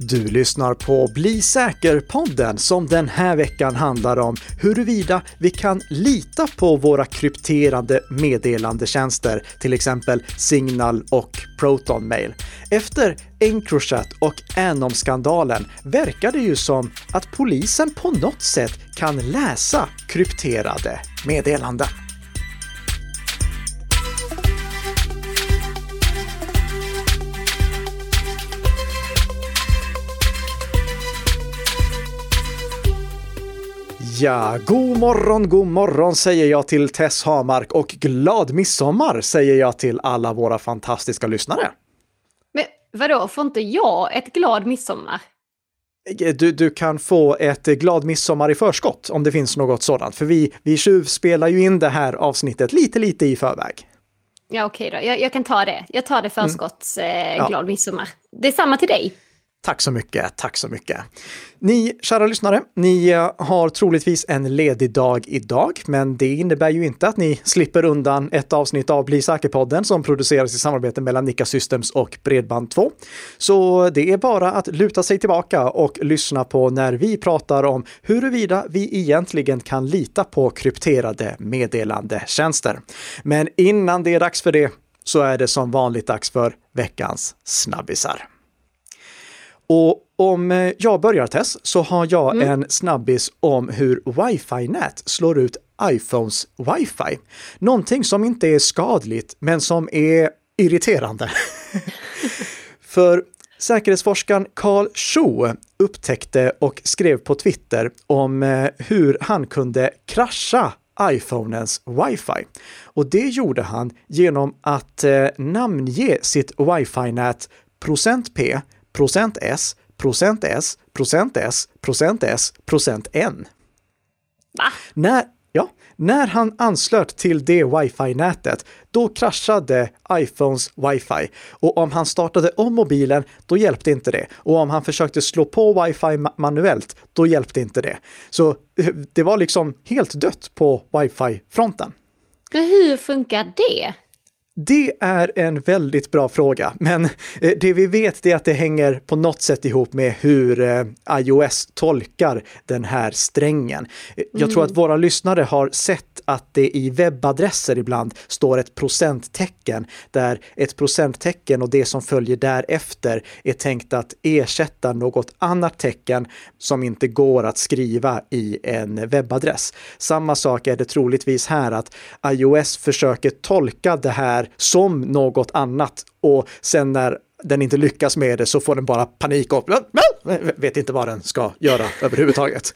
Du lyssnar på Bli säker-podden som den här veckan handlar om huruvida vi kan lita på våra krypterade meddelandetjänster, till exempel Signal och Proton Mail. Efter Encrochat och Anom-skandalen verkar det ju som att polisen på något sätt kan läsa krypterade meddelanden. Ja, god morgon, god morgon säger jag till Tess Hamark och glad midsommar säger jag till alla våra fantastiska lyssnare. Men vadå, får inte jag ett glad midsommar? Du, du kan få ett glad midsommar i förskott om det finns något sådant, för vi, vi tjuvspelar ju in det här avsnittet lite, lite i förväg. Ja, okej då. Jag, jag kan ta det. Jag tar det förskotts mm. eh, glad ja. midsommar. Det är samma till dig. Tack så mycket, tack så mycket. Ni kära lyssnare, ni eh, har troligtvis en ledig dag idag, men det innebär ju inte att ni slipper undan ett avsnitt av Bli säker-podden som produceras i samarbete mellan Nika Systems och Bredband2. Så det är bara att luta sig tillbaka och lyssna på när vi pratar om huruvida vi egentligen kan lita på krypterade meddelandetjänster. Men innan det är dags för det så är det som vanligt dags för veckans snabbisar. Och om eh, jag börjar Tess så har jag mm. en snabbis om hur wifi-nät slår ut iPhones wifi. Någonting som inte är skadligt men som är irriterande. För säkerhetsforskaren Carl Schuh upptäckte och skrev på Twitter om eh, hur han kunde krascha iPhonens wifi. Och det gjorde han genom att eh, namnge sitt wifi-nät procent %p procent %s, procent %s, procent %s, procent %s, procent %n. Va? När, ja, när han anslöt till det wifi-nätet, då kraschade iPhones wifi. Och om han startade om mobilen, då hjälpte inte det. Och om han försökte slå på wifi manuellt, då hjälpte inte det. Så det var liksom helt dött på wifi-fronten. Hur funkar det? Det är en väldigt bra fråga, men eh, det vi vet är att det hänger på något sätt ihop med hur eh, iOS tolkar den här strängen. Jag tror mm. att våra lyssnare har sett att det i webbadresser ibland står ett procenttecken där ett procenttecken och det som följer därefter är tänkt att ersätta något annat tecken som inte går att skriva i en webbadress. Samma sak är det troligtvis här att iOS försöker tolka det här som något annat och sen när den inte lyckas med det så får den bara panik och vet inte vad den ska göra överhuvudtaget.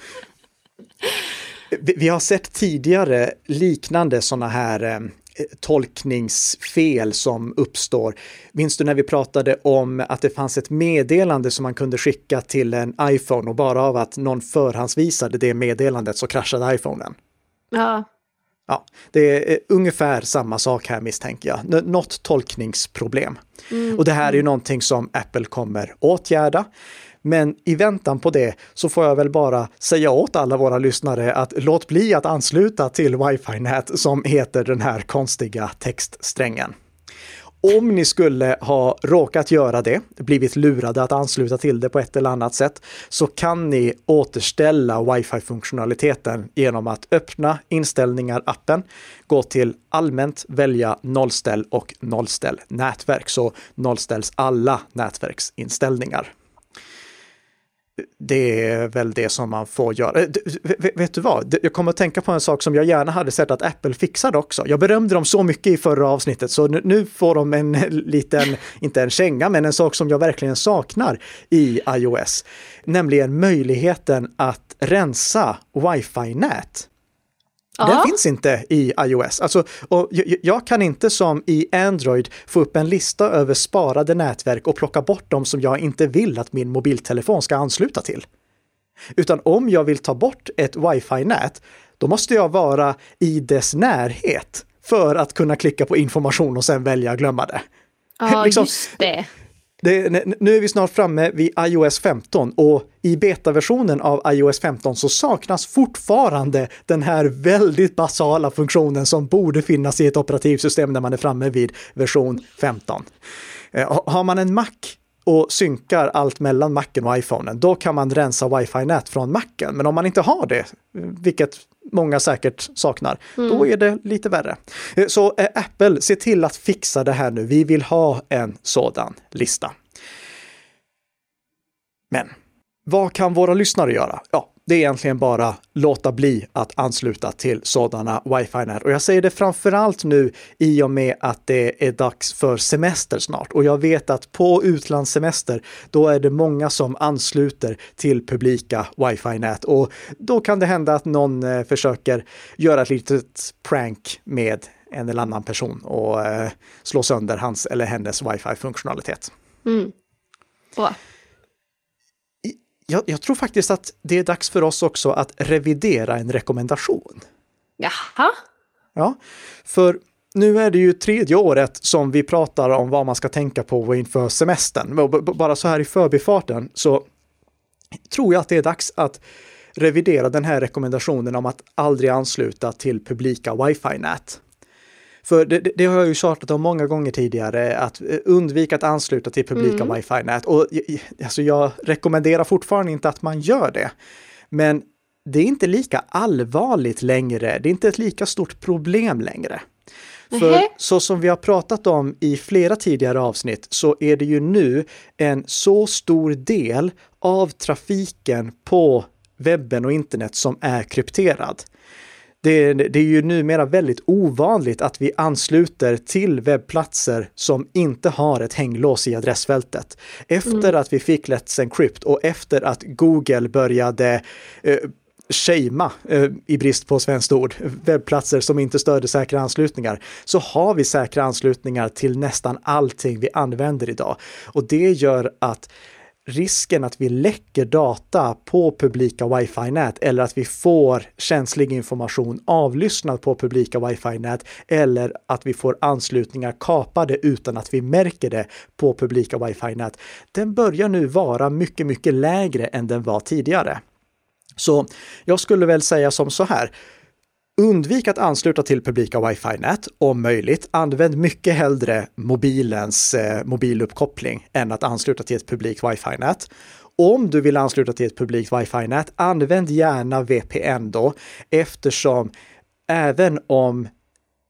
Vi har sett tidigare liknande sådana här ehm, tolkningsfel som uppstår. Minns du när vi pratade om att det fanns ett meddelande som man kunde skicka till en iPhone och bara av att någon förhandsvisade det meddelandet så kraschade iPhonen? Ja. Ja, det är ungefär samma sak här misstänker jag. Något tolkningsproblem. Mm. Och det här är ju någonting som Apple kommer åtgärda. Men i väntan på det så får jag väl bara säga åt alla våra lyssnare att låt bli att ansluta till wifi-nät som heter den här konstiga textsträngen. Om ni skulle ha råkat göra det, blivit lurade att ansluta till det på ett eller annat sätt, så kan ni återställa wifi-funktionaliteten genom att öppna inställningar-appen, gå till allmänt, välja nollställ och nollställ nätverk, så nollställs alla nätverksinställningar det är väl det som man får göra. Eh, vet du vad? Jag kommer att tänka på en sak som jag gärna hade sett att Apple fixade också. Jag berömde dem så mycket i förra avsnittet, så nu får de en liten, inte en känga, men en sak som jag verkligen saknar i iOS. Nämligen möjligheten att rensa wifi-nät. Den finns inte i iOS. Alltså, och jag kan inte som i Android få upp en lista över sparade nätverk och plocka bort dem som jag inte vill att min mobiltelefon ska ansluta till. Utan om jag vill ta bort ett wifi-nät, då måste jag vara i dess närhet för att kunna klicka på information och sen välja att glömma det. Ja, liksom, just det. Det, nu är vi snart framme vid iOS 15 och i betaversionen av iOS 15 så saknas fortfarande den här väldigt basala funktionen som borde finnas i ett operativsystem när man är framme vid version 15. Eh, har man en Mac och synkar allt mellan macken och iPhonen, då kan man rensa wifi-nät från macken. Men om man inte har det, vilket många säkert saknar, mm. då är det lite värre. Eh, så eh, Apple, se till att fixa det här nu. Vi vill ha en sådan lista. Men vad kan våra lyssnare göra? Ja, det är egentligen bara låta bli att ansluta till sådana wifi-nät. Och jag säger det framförallt nu i och med att det är dags för semester snart. Och jag vet att på utlandssemester, då är det många som ansluter till publika wifi-nät. Och då kan det hända att någon eh, försöker göra ett litet prank med en eller annan person och eh, slå sönder hans eller hennes wifi-funktionalitet. Mm. Bra jag, jag, tror faktiskt att det är dags för oss också att revidera en rekommendation. Jaha? Ja, för nu är det ju tredje året som vi pratar om vad man ska tänka på inför semestern. Bara så här i förbifarten så tror jag att det är dags att revidera den här rekommendationen om att aldrig ansluta till publika wifi-nät. För det, det, har jag ju tjatat om många gånger tidigare, att eh, undvika att ansluta till publika mm. wifi-nät. Och alltså jag rekommenderar fortfarande inte att man gör det. Men det är inte lika allvarligt längre, det är inte ett lika stort problem längre. För så som vi har pratat om i flera tidigare avsnitt så är det ju nu en så stor del av trafiken på webben och internet som är krypterad det, det, är ju numera väldigt ovanligt att vi ansluter till webbplatser som inte har ett hänglås i adressfältet. Efter mm. att vi fick Let's Encrypt och efter att Google började eh, shamea, eh, i brist på svenskt ord, webbplatser som inte stöder säkra anslutningar, så har vi säkra anslutningar till nästan allting vi använder idag. Och det gör att risken att vi läcker data på publika wifi-nät eller att vi får känslig information avlyssnad på publika wifi-nät eller att vi får anslutningar kapade utan att vi märker det på publika wifi-nät. Den börjar nu vara mycket, mycket lägre än den var tidigare. Så jag skulle väl säga som så här. Undvik att ansluta till publika wifi-nät om möjligt. Använd mycket hellre mobilens eh, mobiluppkoppling än att ansluta till ett publikt wifi-nät. Om du vill ansluta till ett publikt wifi-nät, använd gärna VPN då, eftersom även om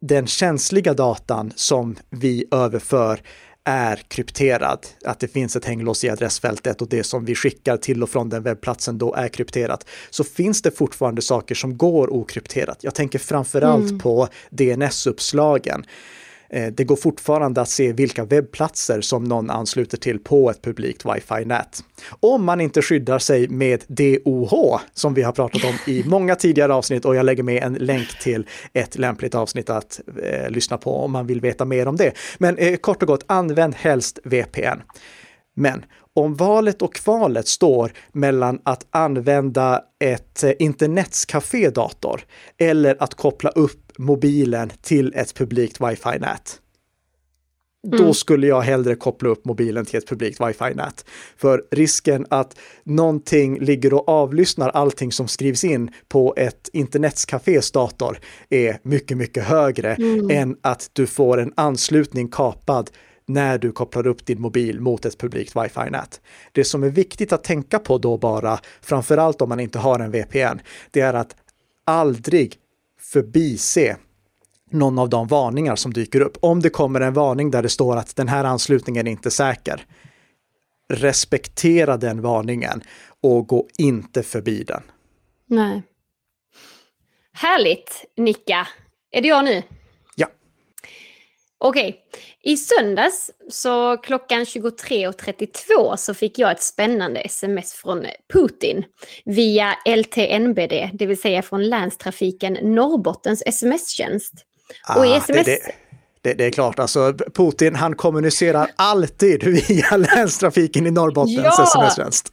den känsliga datan som vi överför är krypterad, att det finns ett hänglås i adressfältet och det som vi skickar till och från den webbplatsen då är krypterat, så finns det fortfarande saker som går okrypterat. Jag tänker framförallt mm. på DNS-uppslagen. Eh, det går fortfarande att se vilka webbplatser som någon ansluter till på ett publikt wifi-nät. Om man inte skyddar sig med DOH, som vi har pratat om i många tidigare avsnitt och jag lägger med en länk till ett lämpligt avsnitt att eh, lyssna på om man vill veta mer om det. Men eh, kort och gott, använd helst VPN. Men om valet och kvalet står mellan att använda ett eh, internetscafé-dator eller att koppla upp mobilen till ett publikt wifi-nät. Mm. Då skulle jag hellre koppla upp mobilen till ett publikt wifi-nät. För risken att någonting ligger och avlyssnar allting som skrivs in på ett internetscafés dator är mycket, mycket högre mm. än att du får en anslutning kapad när du kopplar upp din mobil mot ett publikt wifi-nät. Det som är viktigt att tänka på då bara, framförallt om man inte har en VPN, det är att aldrig förbise någon av de varningar som dyker upp. Om det kommer en varning där det står att den här anslutningen är inte säker, respektera den varningen och gå inte förbi den. Nej. Härligt, Nicka. Är det jag nu? Okej, i söndags så klockan 23.32 så fick jag ett spännande sms från Putin via LTNBD, det vill säga från länstrafiken Norrbottens sms-tjänst. Ah, och i sms... Det, det, det, är klart, alltså Putin han kommunicerar alltid via länstrafiken i Norrbottens ja! sms-tjänst.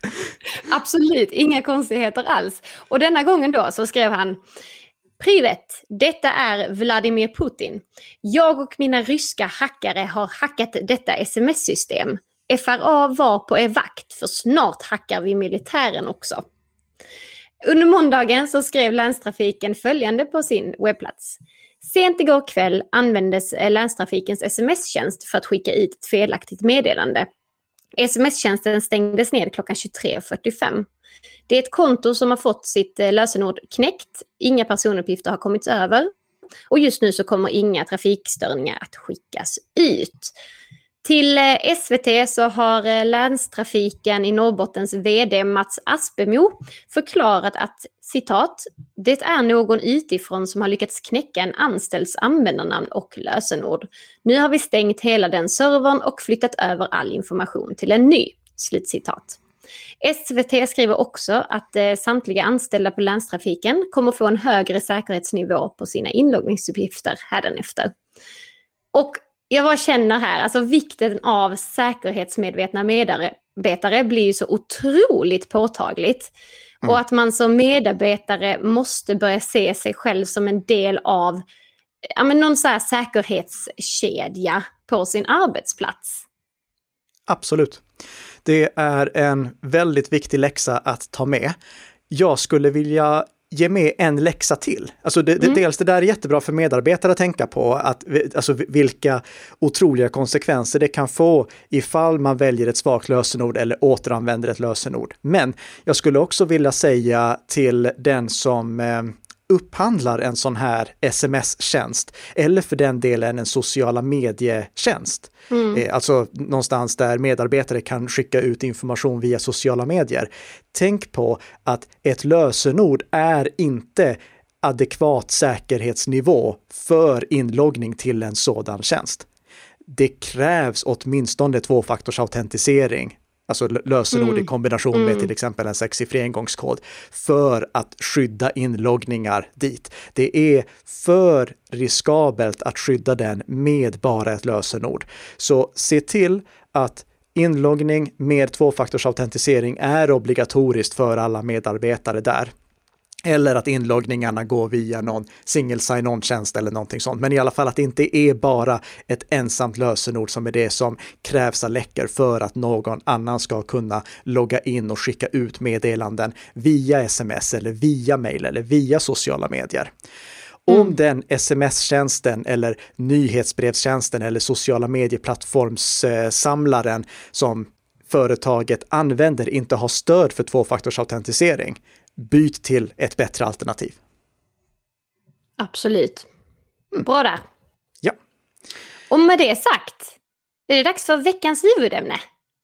Absolut, inga konstigheter alls. Och denna gången då så skrev han Privet! Detta är Vladimir Putin. Jag och mina ryska hackare har hackat detta sms-system. FRA var på er vakt för snart hackar vi militären också. Under måndagen så skrev länstrafiken följande på sin webbplats. Sent igår kväll användes länstrafikens sms-tjänst för att skicka ut ett felaktigt meddelande. Sms-tjänsten stängdes ned klockan 23.45. Det är ett konto som har fått sitt eh, lösenord knäckt. Inga personuppgifter har kommit över. Och just nu så kommer inga trafikstörningar att skickas ut. Till eh, SVT så har eh, länstrafiken i Norrbottens VD Mats Aspemo förklarat att citat, det är någon utifrån som har lyckats knäcka en anställds användarnamn och lösenord. Nu har vi stängt hela den servern och flyttat över all information till en ny. Slutcitat. SVT skriver också att eh, samtliga anställda på länstrafiken kommer få en högre säkerhetsnivå på sina inloggningsuppgifter hädanefter. Och jag bara känner här, alltså vikten av säkerhetsmedvetna medarbetare blir ju så otroligt påtagligt. Mm. Och att man som medarbetare måste börja se sig själv som en del av ja, men någon så här säkerhetskedja på sin arbetsplats. Absolut. Det är en väldigt viktig läxa att ta med. Jag skulle vilja ge med en läxa till. Alltså det, mm. dels det där är jättebra för medarbetare att tänka på, att, alltså vilka otroliga konsekvenser det kan få ifall man väljer ett svagt lösenord eller återanvänder ett lösenord. Men jag skulle också vilja säga till den som eh, upphandlar en sån här sms-tjänst eller för den delen en sociala medietjänst. Mm. Eh, alltså någonstans där medarbetare kan skicka ut information via sociala medier. Tänk på att ett lösenord är inte adekvat säkerhetsnivå för inloggning till en sådan tjänst. Det krävs åtminstone tvåfaktorsautentisering alltså lösenord mm. i kombination med mm. till exempel en sexsiffrig engångskod, för att skydda inloggningar dit. Det är för riskabelt att skydda den med bara ett lösenord. Så se till att inloggning med tvåfaktorsautentisering är obligatoriskt för alla medarbetare där. Eller att inloggningarna går via någon single sign-on-tjänst eller någonting sånt. Men i alla fall att det inte är bara ett ensamt lösenord som är det som krävs av läckor för att någon annan ska kunna logga in och skicka ut meddelanden via sms eller via mail eller via sociala medier. Om mm. den sms-tjänsten eller nyhetsbrevstjänsten eller sociala medieplattformssamlaren som företaget använder inte har stöd för tvåfaktorsautentisering, byt till ett bättre alternativ. Absolut. Bra där. Ja. Och med det sagt, är det dags för veckans huvudämne.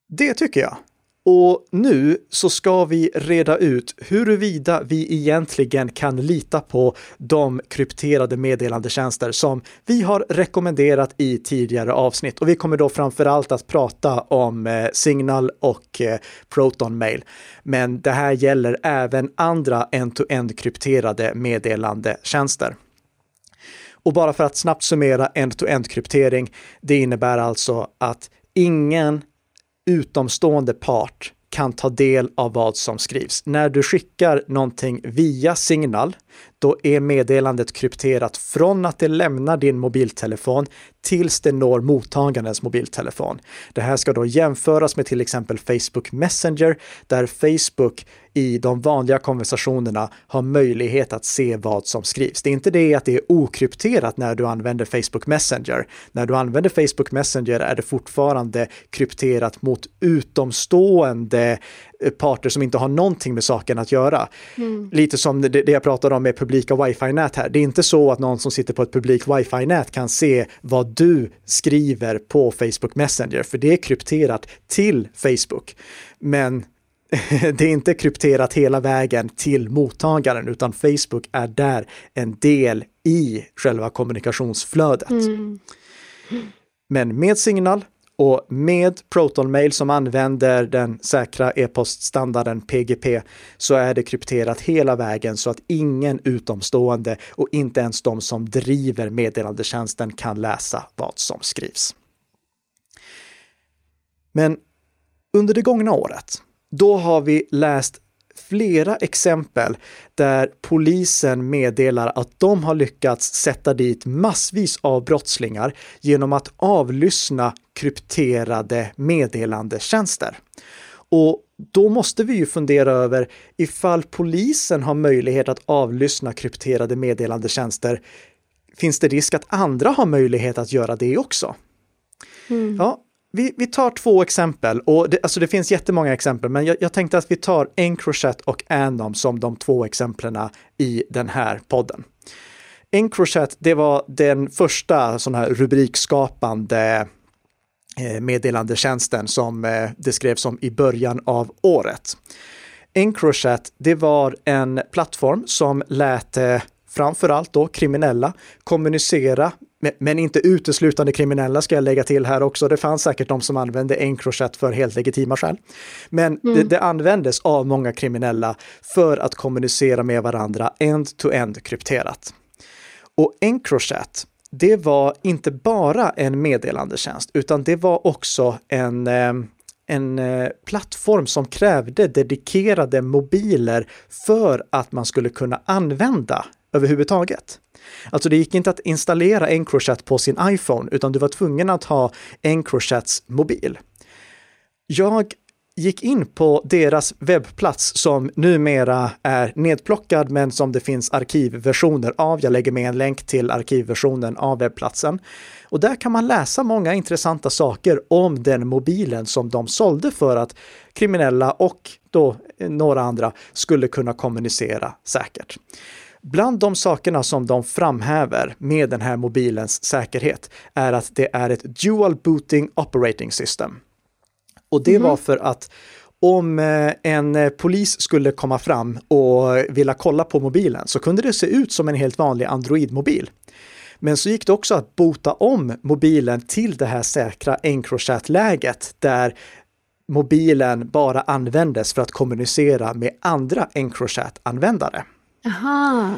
Det tycker jag. Och nu så ska vi reda ut huruvida vi egentligen kan lita på de krypterade meddelandetjänster som vi har rekommenderat i tidigare avsnitt. Och vi kommer då framför allt att prata om eh, Signal och eh, Proton Mail. Men det här gäller även andra end-to-end krypterade meddelandetjänster. Och bara för att snabbt summera end-to-end kryptering, det innebär alltså att ingen utomstående part kan ta del av vad som skrivs. När du skickar någonting via signal, då är meddelandet krypterat från att det lämnar din mobiltelefon tills det når mottagarens mobiltelefon. Det här ska då jämföras med till exempel Facebook Messenger, där Facebook i de vanliga konversationerna har möjlighet att se vad som skrivs. Det är inte det att det är okrypterat när du använder Facebook Messenger. När du använder Facebook Messenger är det fortfarande krypterat mot utomstående parter som inte har någonting med saken att göra. Mm. Lite som det, det jag pratade om med publika wifi-nät här. Det är inte så att någon som sitter på ett publikt wifi-nät kan se vad du skriver på Facebook Messenger, för det är krypterat till Facebook. Men det är inte krypterat hela vägen till mottagaren, utan Facebook är där en del i själva kommunikationsflödet. Mm. Men med Signal och med ProtonMail som använder den säkra e-poststandarden PGP så är det krypterat hela vägen så att ingen utomstående och inte ens de som driver meddelandetjänsten kan läsa vad som skrivs. Men under det gångna året, då har vi läst flera exempel där polisen meddelar att de har lyckats sätta dit massvis av brottslingar genom att avlyssna krypterade meddelandetjänster. Och då måste vi ju fundera över ifall polisen har möjlighet att avlyssna krypterade meddelandetjänster, finns det risk att andra har möjlighet att göra det också? Mm. Ja, vi, vi tar två exempel och det, alltså det finns jättemånga exempel, men jag, jag tänkte att vi tar Encrochat och Anom som de två exemplen i den här podden. Encrochat, det var den första sån här rubrikskapande eh, meddelandetjänsten som eh, det skrevs om i början av året. Encrochat, det var en plattform som lät eh, framförallt då kriminella kommunicera men inte uteslutande kriminella ska jag lägga till här också. Det fanns säkert de som använde Encrochat för helt legitima skäl. Men mm. det, det användes av många kriminella för att kommunicera med varandra end-to-end krypterat. Och Encrochat, det var inte bara en meddelandetjänst, utan det var också en, eh, en eh, plattform som krävde dedikerade mobiler för att man skulle kunna använda överhuvudtaget. Alltså det gick inte att installera Encrochat på sin iPhone, utan du var tvungen att ha Encrochats mobil. Jag gick in på deras webbplats som numera är nedplockad men som det finns arkivversioner av. Jag lägger med en länk till arkivversionen av webbplatsen. Och där kan man läsa många intressanta saker om den mobilen som de sålde för att kriminella och då eh, några andra skulle kunna kommunicera säkert. Bland de sakerna som de framhäver med den här mobilens säkerhet är att det är ett Dual Booting Operating System. Och det mm. var för att om eh, en polis skulle komma fram och vilja kolla på mobilen så kunde det se ut som en helt vanlig Android-mobil. Men så gick det också att bota om mobilen till det här säkra Encrochat-läget där mobilen bara användes för att kommunicera med andra Encrochat-användare. Aha.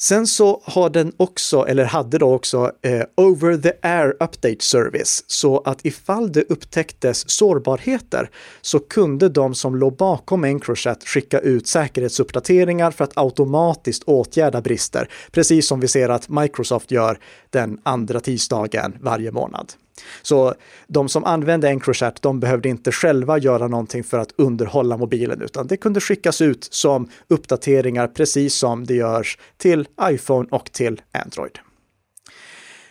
Sen så har den också, eller hade då också, eh, over the air update service. Så att ifall det upptäcktes sårbarheter så kunde de som låg bakom Encrochat skicka ut säkerhetsuppdateringar för att automatiskt åtgärda brister. Precis som vi ser att Microsoft gör den andra tisdagen varje månad. Så de som använde Encrochat, de behövde inte själva göra någonting för att underhålla mobilen, utan det kunde skickas ut som uppdateringar precis som det görs till iPhone och till Android.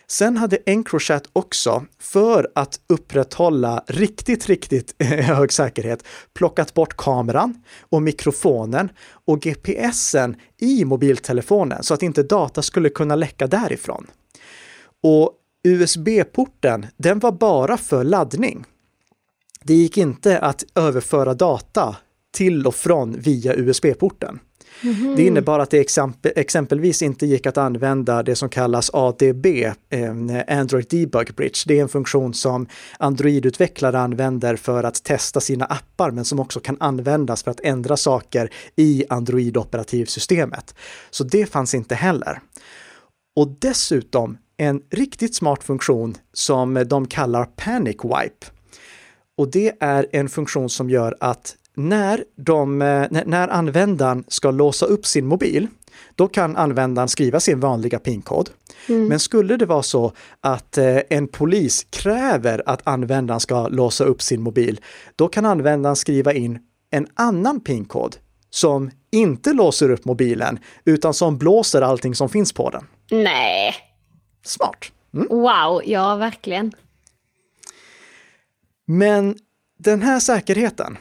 Sen hade Encrochat också, för att upprätthålla riktigt, riktigt eh, hög säkerhet, plockat bort kameran och mikrofonen och GPSen i mobiltelefonen så att inte data skulle kunna läcka därifrån. Och USB-porten, den var bara för laddning. Det gick inte att överföra data till och från via USB-porten. Mm -hmm. Det innebar att det exempel, exempelvis inte gick att använda det som kallas ADB, eh, Android Debug Bridge. Det är en funktion som Android-utvecklare använder för att testa sina appar, men som också kan användas för att ändra saker i Android-operativsystemet. Så det fanns inte heller. Och dessutom en riktigt smart funktion som de kallar Panic Wipe. Och det är en funktion som gör att när, de, när användaren ska låsa upp sin mobil, då kan användaren skriva sin vanliga PIN-kod. Mm. Men skulle det vara så att eh, en polis kräver att användaren ska låsa upp sin mobil, då kan användaren skriva in en annan PIN-kod som inte låser upp mobilen, utan som blåser allting som finns på den. Nej. Smart. Mm. Wow, ja verkligen. Men den här säkerheten,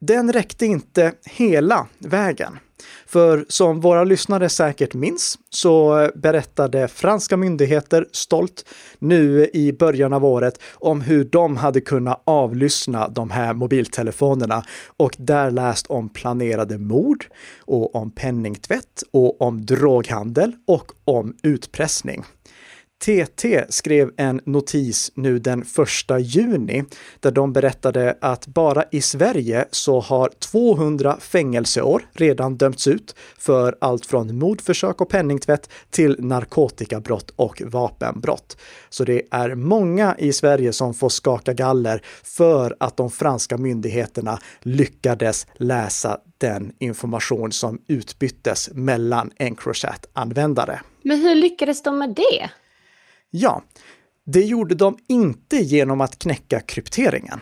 den räckte inte hela vägen. För som våra lyssnare säkert minns så berättade franska myndigheter stolt nu i början av året om hur de hade kunnat avlyssna de här mobiltelefonerna och där läst om planerade mord och om penningtvätt och om droghandel och om utpressning. TT skrev en notis nu den 1 juni där de berättade att bara i Sverige så har 200 fängelseår redan dömts ut för allt från mordförsök och penningtvätt till narkotikabrott och vapenbrott. Så det är många i Sverige som får skaka galler för att de franska myndigheterna lyckades läsa den information som utbyttes mellan Encrochat-användare. Men hur lyckades de med det? Ja, det gjorde de inte genom att knäcka krypteringen,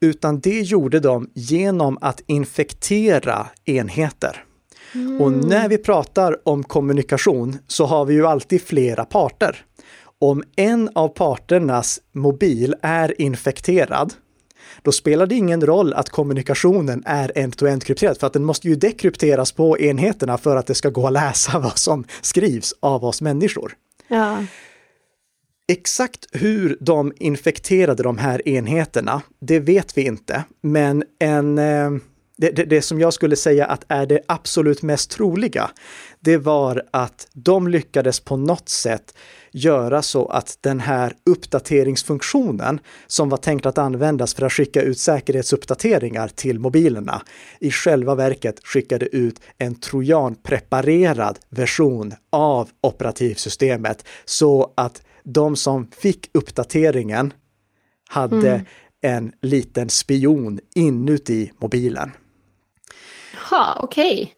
utan det gjorde de genom att infektera enheter. Mm. Och när vi pratar om kommunikation så har vi ju alltid flera parter. Om en av parternas mobil är infekterad, då spelar det ingen roll att kommunikationen är end-to-end krypterad, för att den måste ju dekrypteras på enheterna för att det ska gå att läsa vad som skrivs av oss människor. Ja. Exakt hur de infekterade de här enheterna, det vet vi inte, men en eh, det, det, det, som jag skulle säga att är det absolut mest troliga, det var att de lyckades på något sätt göra så att den här uppdateringsfunktionen som var tänkt att användas för att skicka ut säkerhetsuppdateringar till mobilerna i själva verket skickade ut en trojanpreparerad version av operativsystemet. Så att de som fick uppdateringen hade mm. en liten spion inuti mobilen. Jaha, okej. Okay.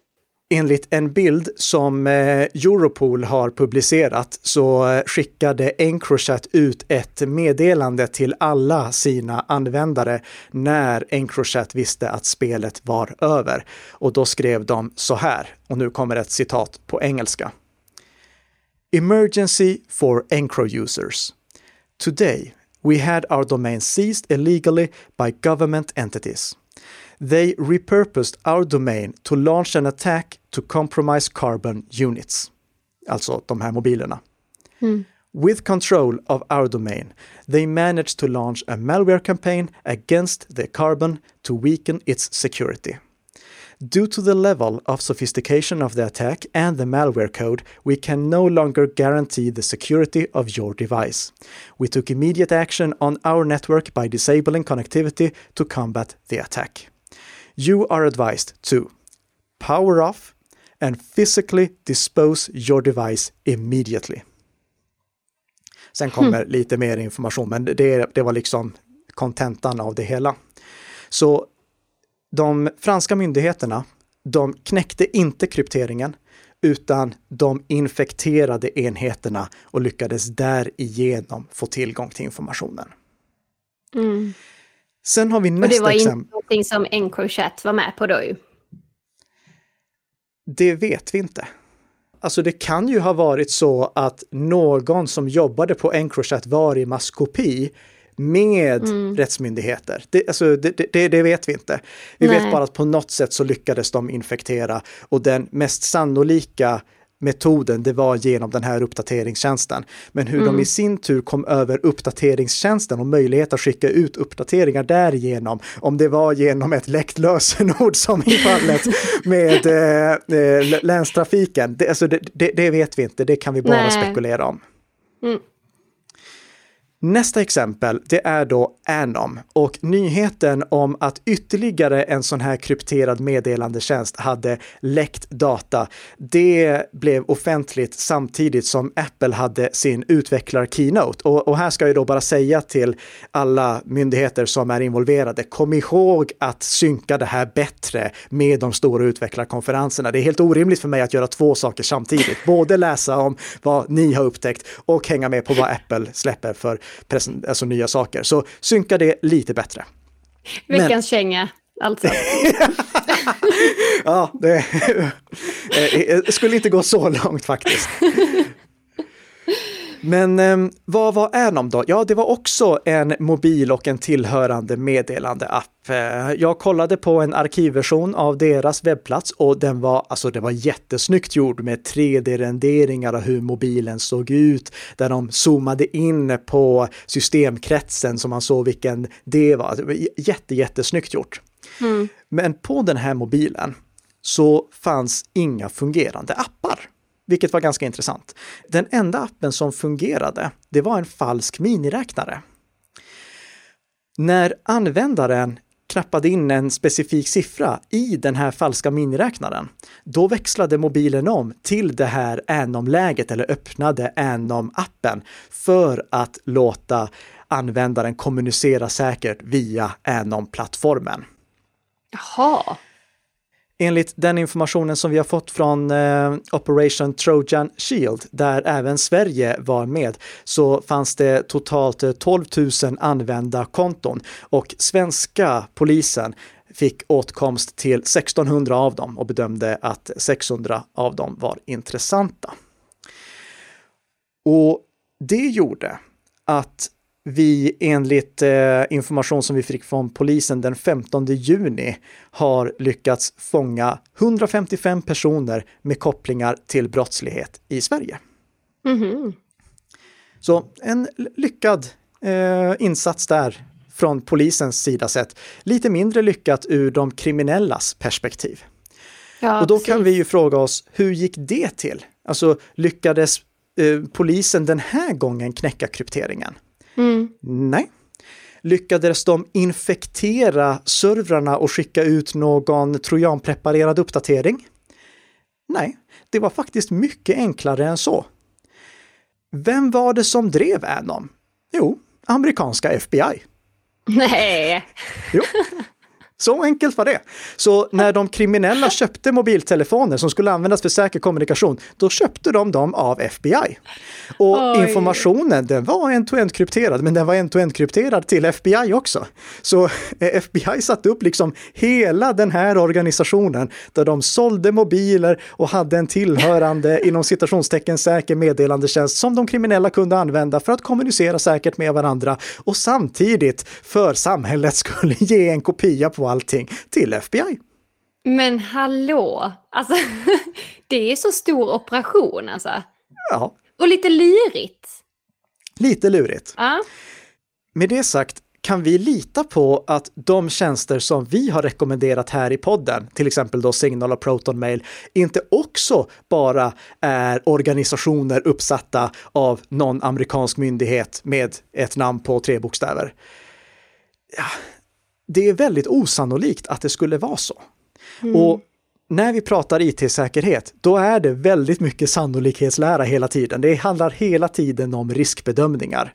Enligt en bild som eh, Europol har publicerat så eh, skickade Encrochat ut ett meddelande till alla sina användare när Encrochat visste att spelet var över. Och då skrev de så här, och nu kommer ett citat på engelska. Emergency for Encro users. Today, we had our domain seized illegally by government entities. They repurposed our domain to launch an attack to compromise carbon units. Alltså de här mobilerna. Mm. With control of our domain, they managed to launch a malware campaign against the carbon to weaken its security. Due to the level of sophistication of the attack and the malware code, we can no longer guarantee the security of your device. We took immediate action on our network by disabling connectivity to combat the attack. You are advised to power off and physically dispose your device immediately. Sen kommer hmm. lite mer information, men det, det var liksom kontentan av det hela. Så de franska myndigheterna, de knäckte inte krypteringen, utan de infekterade enheterna och lyckades därigenom få tillgång till informationen. Mm. Sen har vi nästa exempel. Och det var inte någonting som Encrochat var med på då ju. Det vet vi inte. Alltså det kan ju ha varit så att någon som jobbade på Encrochat var i maskopi med mm. rättsmyndigheter. Det, alltså, det, det, det, vet vi inte. Vi Nej. vet bara att på något sätt så lyckades de infektera och den mest sannolika metoden, det var genom den här uppdateringstjänsten. Men hur mm. de i sin tur kom över uppdateringstjänsten och möjlighet att skicka ut uppdateringar därigenom, om det var genom ett läckt lösenord som i fallet med eh, eh, länstrafiken, det, alltså det, det, det, vet vi inte, det kan vi bara Nej. spekulera om. Mm. Nästa exempel, det är då Anom och nyheten om att ytterligare en sån här krypterad meddelandetjänst hade läckt data. Det blev offentligt samtidigt som Apple hade sin utvecklar-keynote. Och, och, här ska jag då bara säga till alla myndigheter som är involverade, kom ihåg att synka det här bättre med de stora utvecklarkonferenserna. Det är helt orimligt för mig att göra två saker samtidigt, både läsa om vad ni har upptäckt och hänga med på vad Apple släpper för alltså nya saker. Så synka det lite bättre. Veckans Men... känga, alltså. ja, det eh, skulle inte gå så långt faktiskt. Men eh, vad var Anom då? Ja, det var också en mobil och en tillhörande meddelande-app. Eh, jag kollade på en arkivversion av deras webbplats och den var, alltså det var jättesnyggt gjord med 3D-renderingar av hur mobilen såg ut, där de zoomade in på systemkretsen så man såg vilken det var. Det var jätte, jättesnyggt gjort. Mm. Men på den här mobilen så fanns inga fungerande appar vilket var ganska intressant. Den enda appen som fungerade, det var en falsk miniräknare. När användaren knappade in en specifik siffra i den här falska miniräknaren, då växlade mobilen om till det här Anom-läget eller öppnade Anom-appen för att låta användaren kommunicera säkert via Anom-plattformen. Jaha. Enligt den informationen som vi har fått från eh, Operation Trojan Shield, där även Sverige var med, så fanns det totalt eh, 12 000 använda konton och svenska polisen fick åtkomst till 1600 av dem och bedömde att 600 av dem var intressanta. Och det gjorde att vi enligt eh, information som vi fick från polisen den 15 juni har lyckats fånga 155 personer med kopplingar till brottslighet i Sverige. Mhm. Så en lyckad eh, insats där från polisens sida sett. Lite mindre lyckat ur de kriminellas perspektiv. Ja, Och då precis. kan vi ju fråga oss, hur gick det till? Alltså lyckades eh, polisen den här gången knäcka krypteringen? Mm. Nej. Lyckades de infektera servrarna och skicka ut någon trojanpreparerad uppdatering? Nej, det var faktiskt mycket enklare än så. Vem var det som drev Anom? Jo, amerikanska FBI. Nej. Jo. Så enkelt var det. Så när de kriminella köpte mobiltelefoner som skulle användas för säker kommunikation, då köpte de dem av FBI. Och Oj. informationen, den var end-to-end krypterad, men den var end-to-end krypterad till FBI också. Så eh, FBI satte upp liksom hela den här organisationen där de sålde mobiler och hade en tillhörande inom citationstecken säker meddelandetjänst som de kriminella kunde använda för att kommunicera säkert med varandra och samtidigt för samhället skulle ge en kopia på allting till FBI. Men hallå, alltså det är så stor operation alltså. Ja, Och lite lurigt. lite lurigt. Ja. Med det sagt kan vi lita på att de tjänster som vi har rekommenderat här i podden, till exempel då Signal och Proton Mail, inte också bara är organisationer uppsatta av någon amerikansk myndighet med ett namn på tre bokstäver. Ja, det är väldigt osannolikt att det skulle vara så. Och när vi pratar IT-säkerhet, då är det väldigt mycket sannolikhetslära hela tiden. Det handlar hela tiden om riskbedömningar.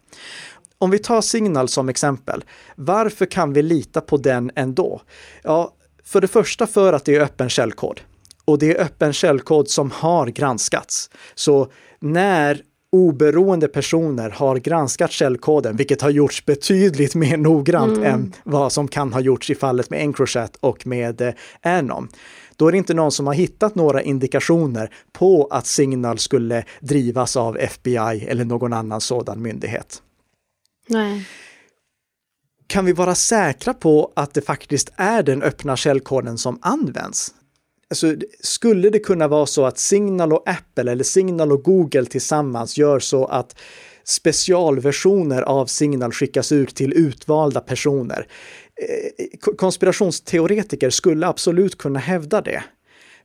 Om vi tar Signal som exempel, varför kan vi lita på den ändå? Ja, för det första för att det är öppen källkod. Och det är öppen källkod som har granskats. Så när oberoende personer har granskat källkoden, vilket har gjorts betydligt mer noggrant än vad som kan ha gjorts i fallet med Encrochat och med eh, Anom. Då är det inte någon som har hittat några indikationer på att Signal skulle drivas av FBI eller någon annan sådan myndighet. Nej. Kan vi vara säkra på att det faktiskt är den öppna källkoden som används? Alltså, skulle det kunna vara så att Signal och Apple eller Signal och Google tillsammans gör så att specialversioner av Signal skickas ut till utvalda personer? Eh, eh, konspirationsteoretiker skulle absolut kunna hävda det.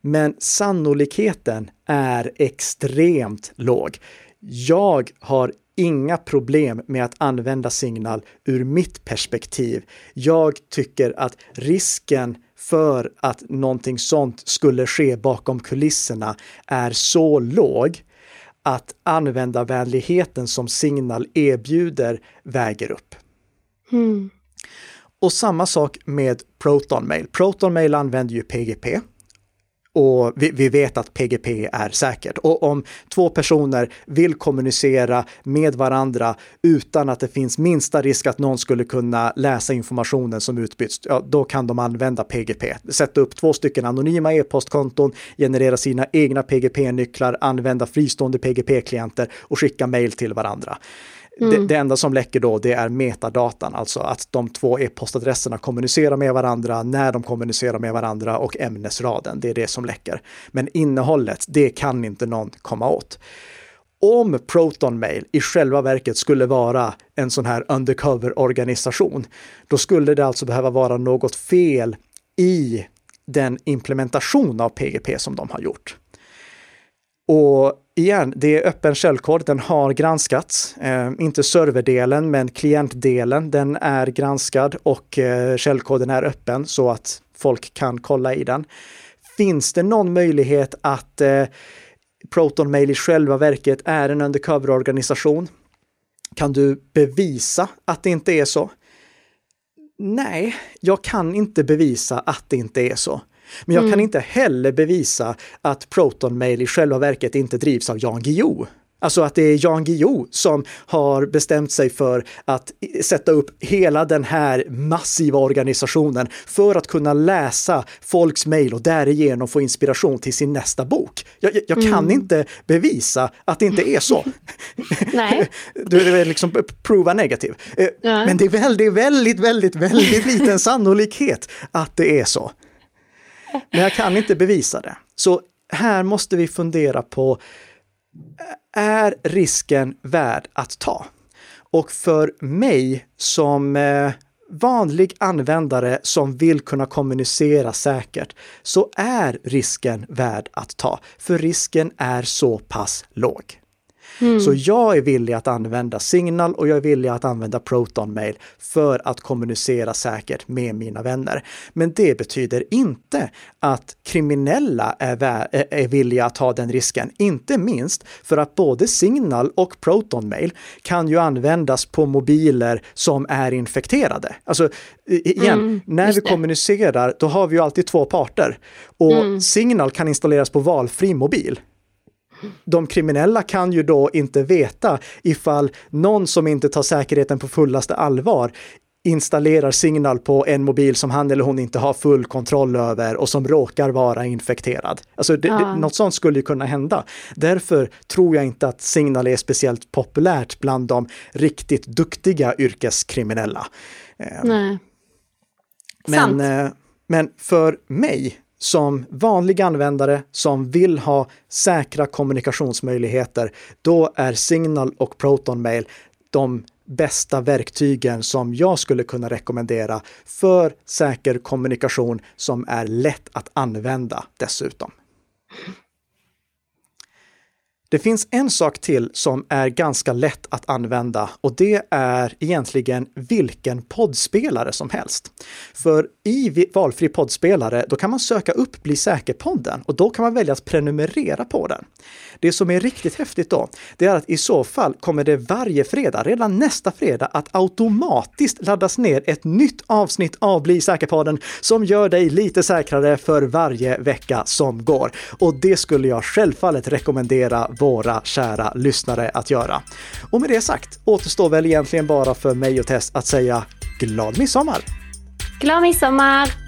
Men sannolikheten är extremt låg. Jag har inga problem med att använda Signal ur mitt perspektiv. Jag tycker att risken för att någonting sånt skulle ske bakom kulisserna är så låg att användarvänligheten som Signal erbjuder väger upp. Mm. Och samma sak med Proton Mail. Proton Mail använder ju PGP. Och vi, vi vet att PGP är säkert. Och om två personer vill kommunicera med varandra utan att det finns minsta risk att någon skulle kunna läsa informationen som utbyts, ja, då kan de använda PGP. Sätta upp två stycken anonyma e-postkonton, generera sina egna PGP-nycklar, använda fristående PGP-klienter och skicka mejl till varandra. Det, det enda som läcker då, det är metadatan, alltså att de två e-postadresserna kommunicerar med varandra, när de kommunicerar med varandra och ämnesraden. Det är det som läcker. Men innehållet, det kan inte någon komma åt. Om Proton Mail i själva verket skulle vara en sån här undercover-organisation, då skulle det alltså behöva vara något fel i den implementation av PGP som de har gjort. Och igen, det är öppen källkod, den har granskats. Eh, inte serverdelen, men klientdelen, den är granskad och eh, källkoden är öppen så att folk kan kolla i den. Finns det någon möjlighet att eh, Proton Mail i själva verket är en undercover-organisation? Kan du bevisa att det inte är så? Nej, jag kan inte bevisa att det inte är så. Men jag kan inte heller bevisa att Proton Mail i själva verket inte drivs av Jan Guillou. Alltså att det är Jan Guillou som har bestämt sig för att sätta upp hela den här massiva organisationen för att kunna läsa folks mejl och därigenom få inspiration till sin nästa bok. Jag, jag, kan mm. inte bevisa att det inte är så. Nej. du är liksom prova negativ. Eh, ja. Men det är väldigt, väldigt, väldigt, väldigt liten sannolikhet att det är så. Men jag kan inte bevisa det. Så här måste vi fundera på, är risken värd att ta? Och för mig som eh, vanlig användare som vill kunna kommunicera säkert så är risken värd att ta, för risken är så pass låg. Mm. Så jag är villig att använda Signal och jag är villig att använda Proton Mail för att kommunicera säkert med mina vänner. Men det betyder inte att kriminella är, är villiga att ta den risken. Inte minst för att både Signal och Proton Mail kan ju användas på mobiler som är infekterade. Alltså igen, mm, när vi kommunicerar, då har vi ju alltid två parter. Och mm. Signal kan installeras på valfri mobil de kriminella kan ju då inte veta ifall någon som inte tar säkerheten på fullaste allvar installerar Signal på en mobil som han eller hon inte har full kontroll över och som råkar vara infekterad. Alltså det, ja. det, något sånt skulle ju kunna hända. Därför tror jag inte att Signal är speciellt populärt bland de riktigt duktiga yrkeskriminella. Nej. Men, Sant. men för mig som vanlig användare som vill ha säkra kommunikationsmöjligheter, då är Signal och Proton Mail de bästa verktygen som jag skulle kunna rekommendera för säker kommunikation som är lätt att använda dessutom. Det finns en sak till som är ganska lätt att använda och det är egentligen vilken poddspelare som helst. För i valfri poddspelare, då kan man söka upp Bli säker-podden och då kan man välja att prenumerera på den. Det som är riktigt häftigt då, det är att i så fall kommer det varje fredag, redan nästa fredag, att automatiskt laddas ner ett nytt avsnitt av Bli säker-podden som gör dig lite säkrare för varje vecka som går. Och det skulle jag självfallet rekommendera våra kära lyssnare att göra. Och med det sagt återstår väl egentligen bara för mig och Tess att säga glad midsommar! Glad midsommar!